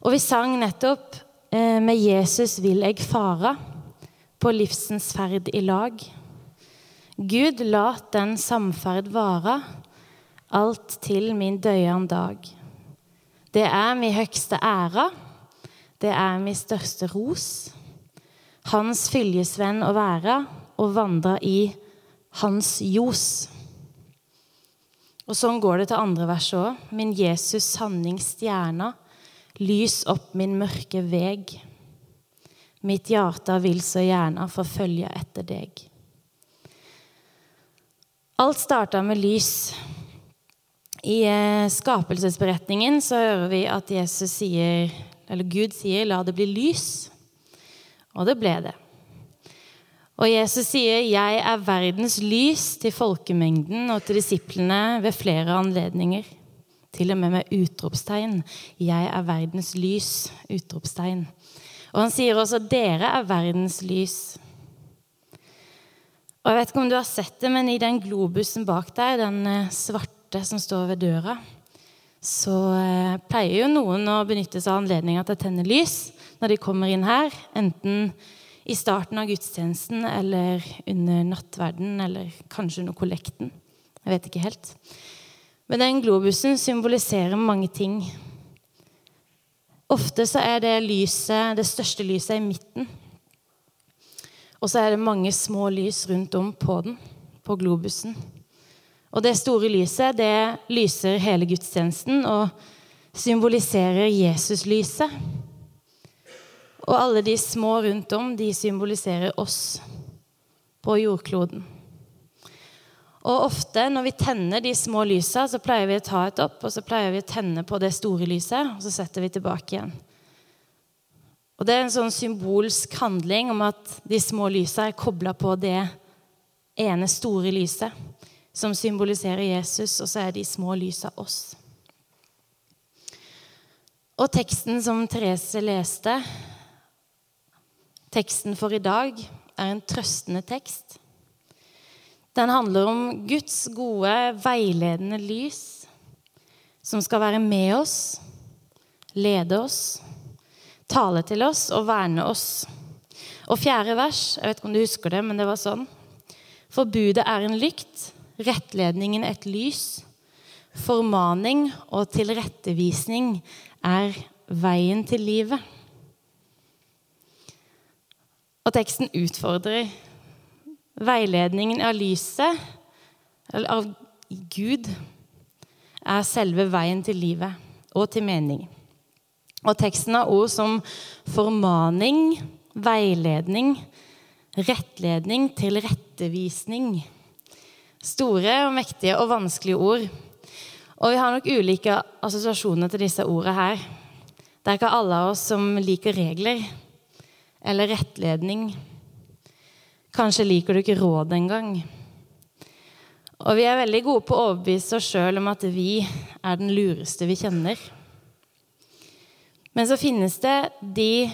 Og vi sang nettopp eh, 'Med Jesus vil eg fara' på livsens ferd i lag. Gud, lat den samferd vara, alt til min døyan dag. Det er mi høgste æra, det er mi største ros. Hans fyljesvenn å være og vandre i hans ljos. Og sånn går det til andre verset òg. Min Jesus sanningsstjerna, lys opp min mørke veg. Mitt hjerte vil så gjerne forfølge etter deg. Alt starta med lys. I eh, skapelsesberetningen så hører vi at Jesus sier, eller Gud sier 'la det bli lys'. Og det ble det. Og Jesus sier, 'Jeg er verdens lys' til folkemengden og til disiplene ved flere anledninger. Til og med med utropstegn. 'Jeg er verdens lys'. Utropstegn. Og han sier også, 'Dere er verdens lys'. Og jeg vet ikke om du har sett det, men i den globusen bak deg, den eh, svarte som står ved døra, så eh, pleier jo noen å benytte seg av anledninga til å tenne lys når de kommer inn her. Enten i starten av gudstjenesten eller under nattverden eller kanskje under kollekten. Jeg vet ikke helt. Men den globusen symboliserer mange ting. Ofte så er det lyset, det største lyset i midten. Og så er det mange små lys rundt om på den, på globusen. Og det store lyset, det lyser hele gudstjenesten og symboliserer Jesuslyset. Og alle de små rundt om, de symboliserer oss på jordkloden. Og ofte når vi tenner de små lysa, så pleier vi å ta et opp, og så pleier vi å tenne på det store lyset, og så setter vi tilbake igjen. Og Det er en sånn symbolsk handling om at de små lysa er kobla på det ene store lyset, som symboliserer Jesus, og så er de små lysa oss. Og teksten som Therese leste, Teksten for i dag er en trøstende tekst. Den handler om Guds gode, veiledende lys, som skal være med oss, lede oss, tale til oss og verne oss. Og fjerde vers, jeg vet ikke om du husker det, men det var sånn. For budet er en lykt, rettledningen et lys. Formaning og tilrettevisning er veien til livet. Og teksten utfordrer veiledningen av lyset, av Gud, er selve veien til livet og til mening. Og teksten har ord som formaning, veiledning, rettledning, tilrettevisning. Store og mektige og vanskelige ord. Og vi har nok ulike assosiasjoner til disse ordene her. Det er ikke alle av oss som liker regler eller rettledning. Kanskje liker du ikke råd engang. Og vi er veldig gode på å overbevise oss sjøl om at vi er den lureste vi kjenner. Men så finnes det de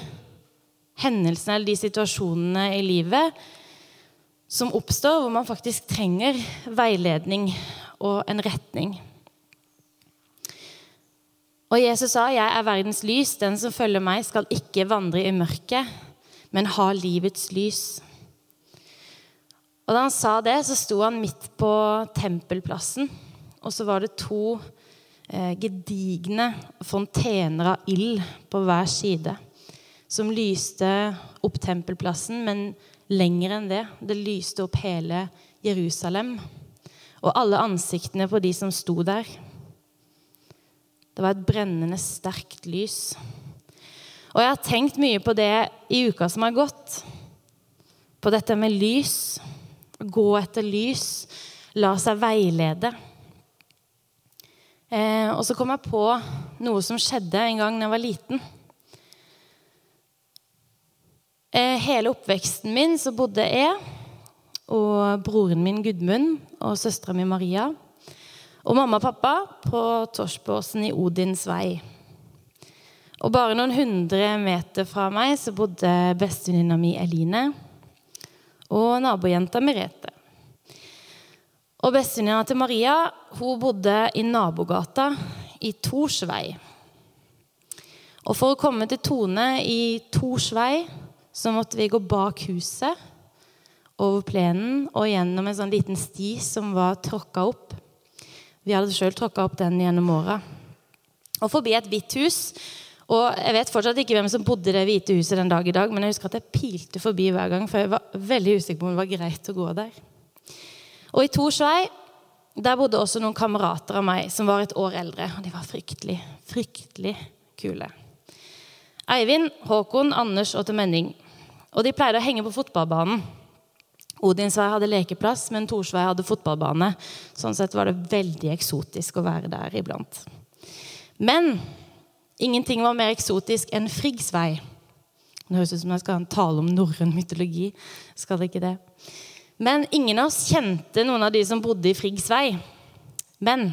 hendelsene eller de situasjonene i livet som oppstår hvor man faktisk trenger veiledning og en retning. Og Jesus sa, 'Jeg er verdens lys. Den som følger meg, skal ikke vandre i mørket, men ha livets lys. Og Da han sa det, så sto han midt på tempelplassen. Og så var det to eh, gedigne fontener av ild på hver side som lyste opp tempelplassen, men lenger enn det. Det lyste opp hele Jerusalem og alle ansiktene på de som sto der. Det var et brennende, sterkt lys. Og jeg har tenkt mye på det i uka som har gått. På dette med lys. Gå etter lys. La seg veilede. Eh, og så kom jeg på noe som skjedde en gang da jeg var liten. Eh, hele oppveksten min så bodde jeg og broren min Gudmund og søstera mi Maria og mamma og pappa på Torsbåsen i Odins vei. Og bare noen hundre meter fra meg så bodde bestevenninna mi Eline og nabojenta Merete. Og bestevenninna til Maria hun bodde i nabogata i Tors vei. Og for å komme til Tone i Torsvei så måtte vi gå bak huset, over plenen og gjennom en sånn liten sti som var tråkka opp. Vi hadde sjøl tråkka opp den gjennom åra. Og forbi et hvitt hus. Og jeg vet fortsatt ikke hvem som bodde i det hvite huset den dag i dag, men jeg husker at jeg pilte forbi hver gang, for jeg var veldig usikker på om det var greit å gå der. Og i Torsvei der bodde også noen kamerater av meg som var et år eldre. Og de var fryktelig, fryktelig kule. Eivind, Håkon, Anders og til Menning. Og de pleide å henge på fotballbanen. Odinsvei hadde lekeplass, men Torsvei hadde fotballbane. Sånn sett var det veldig eksotisk å være der iblant. Men ingenting var mer eksotisk enn Friggsvei. Det høres ut som jeg skal ha en tale om norrøn mytologi. Skal det ikke det? Men ingen av oss kjente noen av de som bodde i Friggsvei. Men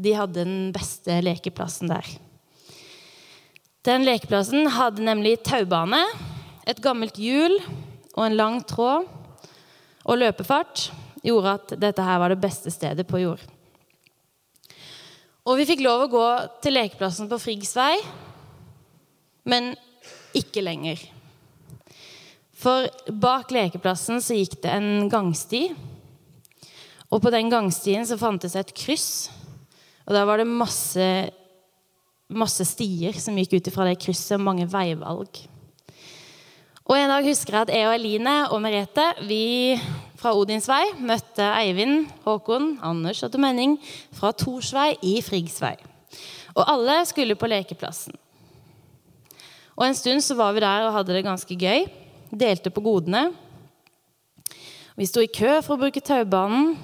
de hadde den beste lekeplassen der. Den lekeplassen hadde nemlig taubane, et gammelt hjul og en lang tråd. Og løpefart gjorde at dette her var det beste stedet på jord. Og vi fikk lov å gå til lekeplassen på Friggsvei, men ikke lenger. For bak lekeplassen så gikk det en gangsti. Og på den gangstien så fantes et kryss. Og der var det masse, masse stier som gikk ut fra det krysset, og mange veivalg. Og En dag husker jeg at jeg og Eline og Merete vi fra Odinsvei møtte Eivind, Håkon, Anders og Menning fra Torsvei i Friggsvei. Og alle skulle på lekeplassen. Og En stund så var vi der og hadde det ganske gøy delte på godene. Vi sto i kø for å bruke taubanen.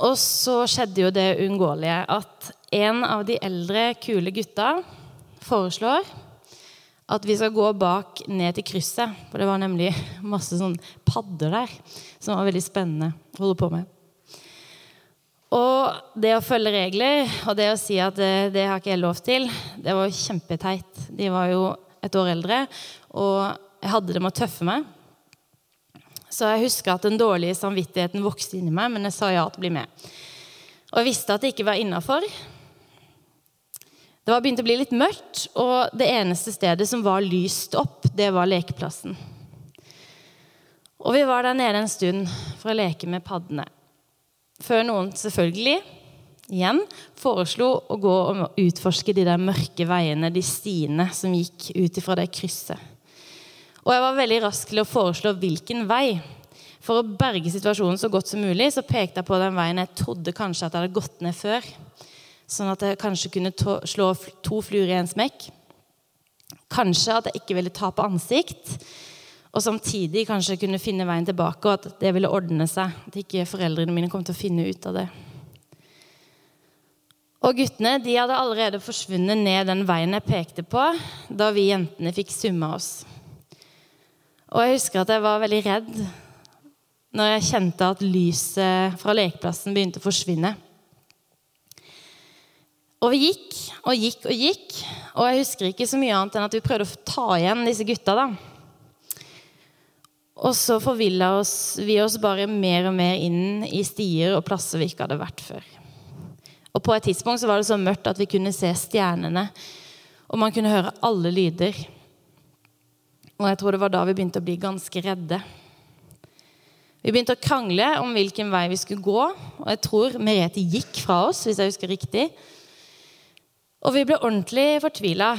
Og så skjedde jo det uunngåelige at en av de eldre, kule gutta foreslår at vi skal gå bak ned til krysset. For det var nemlig masse sånn padder der som var veldig spennende å holde på med. Og det å følge regler og det å si at det, det har ikke jeg lov til, det var kjempeteit. De var jo et år eldre. Og jeg hadde det med å tøffe meg. Så jeg husker at den dårlige samvittigheten vokste inni meg, men jeg sa ja til å bli med. Og jeg visste at det ikke var innafor. Det var begynt å bli litt mørkt, og det eneste stedet som var lyst opp, det var lekeplassen. Og vi var der nede en stund for å leke med paddene. Før noen selvfølgelig igjen foreslo å gå og utforske de der mørke veiene, de stiene som gikk ut ifra det krysset. Og jeg var veldig rask til å foreslå hvilken vei. For å berge situasjonen så godt som mulig så pekte jeg på den veien jeg trodde kanskje at jeg hadde gått ned før. Sånn at jeg kanskje kunne slå to fluer i en smekk. Kanskje at jeg ikke ville tape ansikt. Og samtidig kanskje kunne finne veien tilbake, og at det ville ordne seg. At ikke foreldrene mine kom til å finne ut av det. Og guttene de hadde allerede forsvunnet ned den veien jeg pekte på, da vi jentene fikk summa oss. Og jeg husker at jeg var veldig redd når jeg kjente at lyset fra lekeplassen begynte å forsvinne. Og vi gikk og gikk og gikk, og jeg husker ikke så mye annet enn at vi prøvde å ta igjen disse gutta. da. Og så forvilla vi oss bare mer og mer inn i stier og plasser vi ikke hadde vært før. Og På et tidspunkt så var det så mørkt at vi kunne se stjernene, og man kunne høre alle lyder. Og jeg tror det var da vi begynte å bli ganske redde. Vi begynte å krangle om hvilken vei vi skulle gå, og jeg tror Merete gikk fra oss, hvis jeg husker riktig. Og vi ble ordentlig fortvila.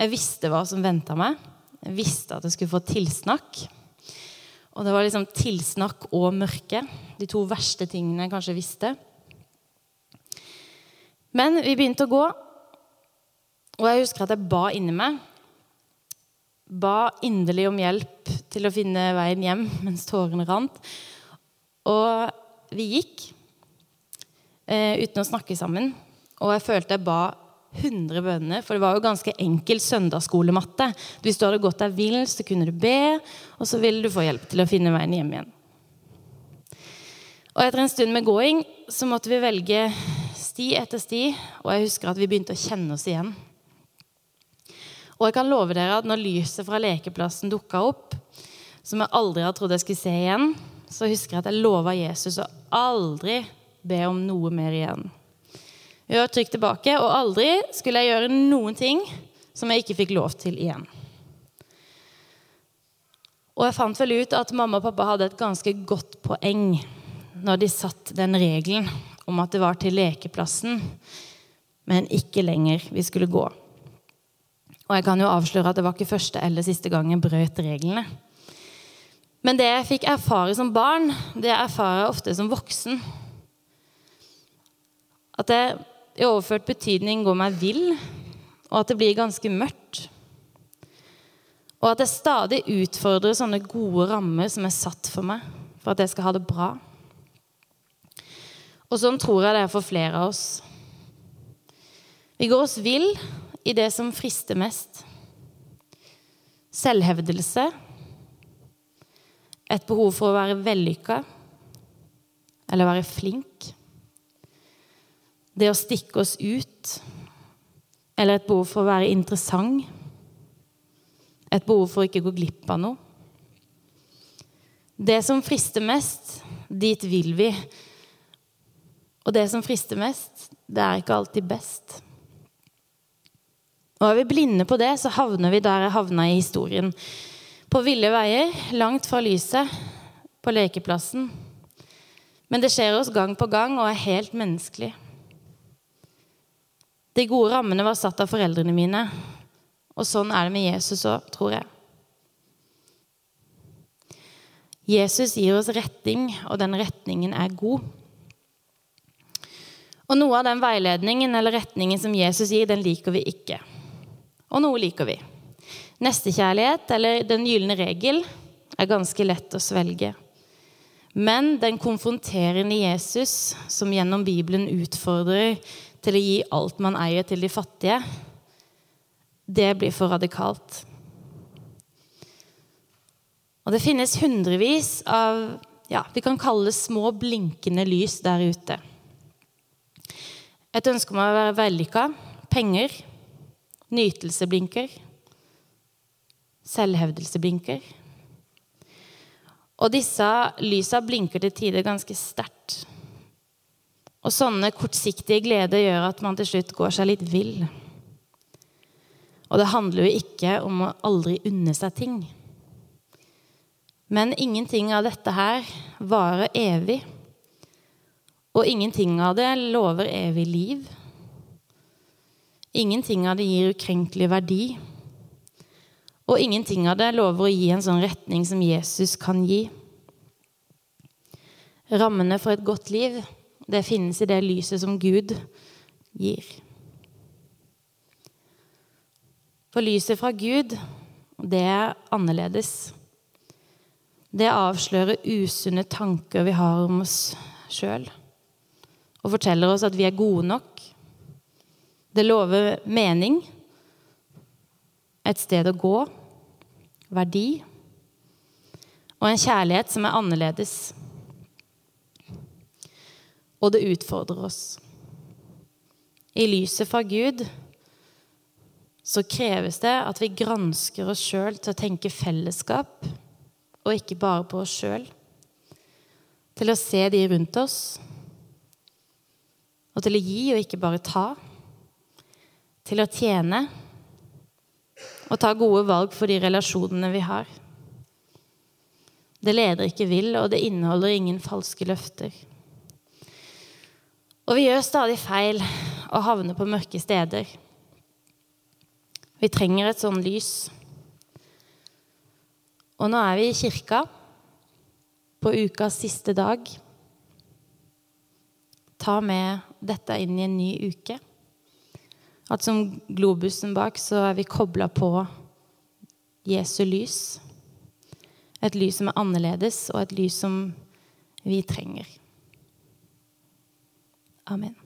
Jeg visste hva som venta meg. Jeg visste at jeg skulle få tilsnakk. Og det var liksom tilsnakk og mørke. De to verste tingene jeg kanskje visste. Men vi begynte å gå, og jeg husker at jeg ba inni meg ba inderlig om hjelp til å finne veien hjem mens tårene rant. Og vi gikk eh, uten å snakke sammen. Og jeg følte jeg ba 100 bønner, for det var jo ganske enkel søndagsskolematte. Hvis du hadde gått deg vill, så kunne du be, og så ville du få hjelp til å finne veien hjem igjen. Og etter en stund med gåing så måtte vi velge sti etter sti, og jeg husker at vi begynte å kjenne oss igjen. Og jeg kan love dere at når lyset fra lekeplassen dukka opp, som jeg aldri hadde trodd jeg skulle se igjen, så husker jeg at jeg lova Jesus å aldri be om noe mer igjen. Gjør trykk tilbake, og aldri skulle jeg gjøre noen ting som jeg ikke fikk lov til igjen. Og jeg fant vel ut at mamma og pappa hadde et ganske godt poeng når de satt den regelen om at det var til lekeplassen, men ikke lenger vi skulle gå. Og jeg kan jo avsløre at det var ikke første eller siste gang jeg brøt reglene. Men det jeg fikk erfare som barn, det erfarer jeg ofte som voksen. At jeg i overført betydning går meg vill, og at det blir ganske mørkt. Og at jeg stadig utfordrer sånne gode rammer som er satt for meg, for at jeg skal ha det bra. Og sånn tror jeg det er for flere av oss. Vi går oss vill i det som frister mest. Selvhevdelse. Et behov for å være vellykka eller være flink. Det å stikke oss ut eller et behov for å være interessant. Et behov for å ikke gå glipp av noe. Det som frister mest, dit vil vi. Og det som frister mest, det er ikke alltid best. Og er vi blinde på det, så havner vi der jeg havna i historien. På ville veier, langt fra lyset, på lekeplassen. Men det skjer oss gang på gang og er helt menneskelig. De gode rammene var satt av foreldrene mine, og sånn er det med Jesus òg, tror jeg. Jesus gir oss retning, og den retningen er god. Og noe av den veiledningen eller retningen som Jesus gir, den liker vi ikke. Og noe liker vi. Nestekjærlighet, eller den gylne regel, er ganske lett å svelge. Men den konfronterende Jesus, som gjennom Bibelen utfordrer til å gi alt man eier, til de fattige, det blir for radikalt. Og det finnes hundrevis av ja, vi kan kalle det små blinkende lys der ute. Et ønske om å være vellykka, penger, nytelse blinker, selvhevdelse blinker. Og disse lysa blinker til tider ganske sterkt. Og sånne kortsiktige gleder gjør at man til slutt går seg litt vill. Og det handler jo ikke om å aldri unne seg ting. Men ingenting av dette her varer evig. Og ingenting av det lover evig liv. Ingenting av det gir ukrenkelig verdi. Og ingenting av det lover å gi en sånn retning som Jesus kan gi. Rammene for et godt liv det finnes i det lyset som Gud gir. For lyset fra Gud, det er annerledes. Det avslører usunne tanker vi har om oss sjøl, og forteller oss at vi er gode nok. Det lover mening, et sted å gå, verdi og en kjærlighet som er annerledes og det utfordrer oss. I lyset fra Gud så kreves det at vi gransker oss sjøl til å tenke fellesskap, og ikke bare på oss sjøl. Til å se de rundt oss, og til å gi og ikke bare ta. Til å tjene og ta gode valg for de relasjonene vi har. Det leder ikke vill, og det inneholder ingen falske løfter. Og vi gjør stadig feil og havner på mørke steder. Vi trenger et sånn lys. Og nå er vi i kirka på ukas siste dag. Ta med dette inn i en ny uke. At som globusen bak så er vi kobla på Jesu lys. Et lys som er annerledes, og et lys som vi trenger. Amen.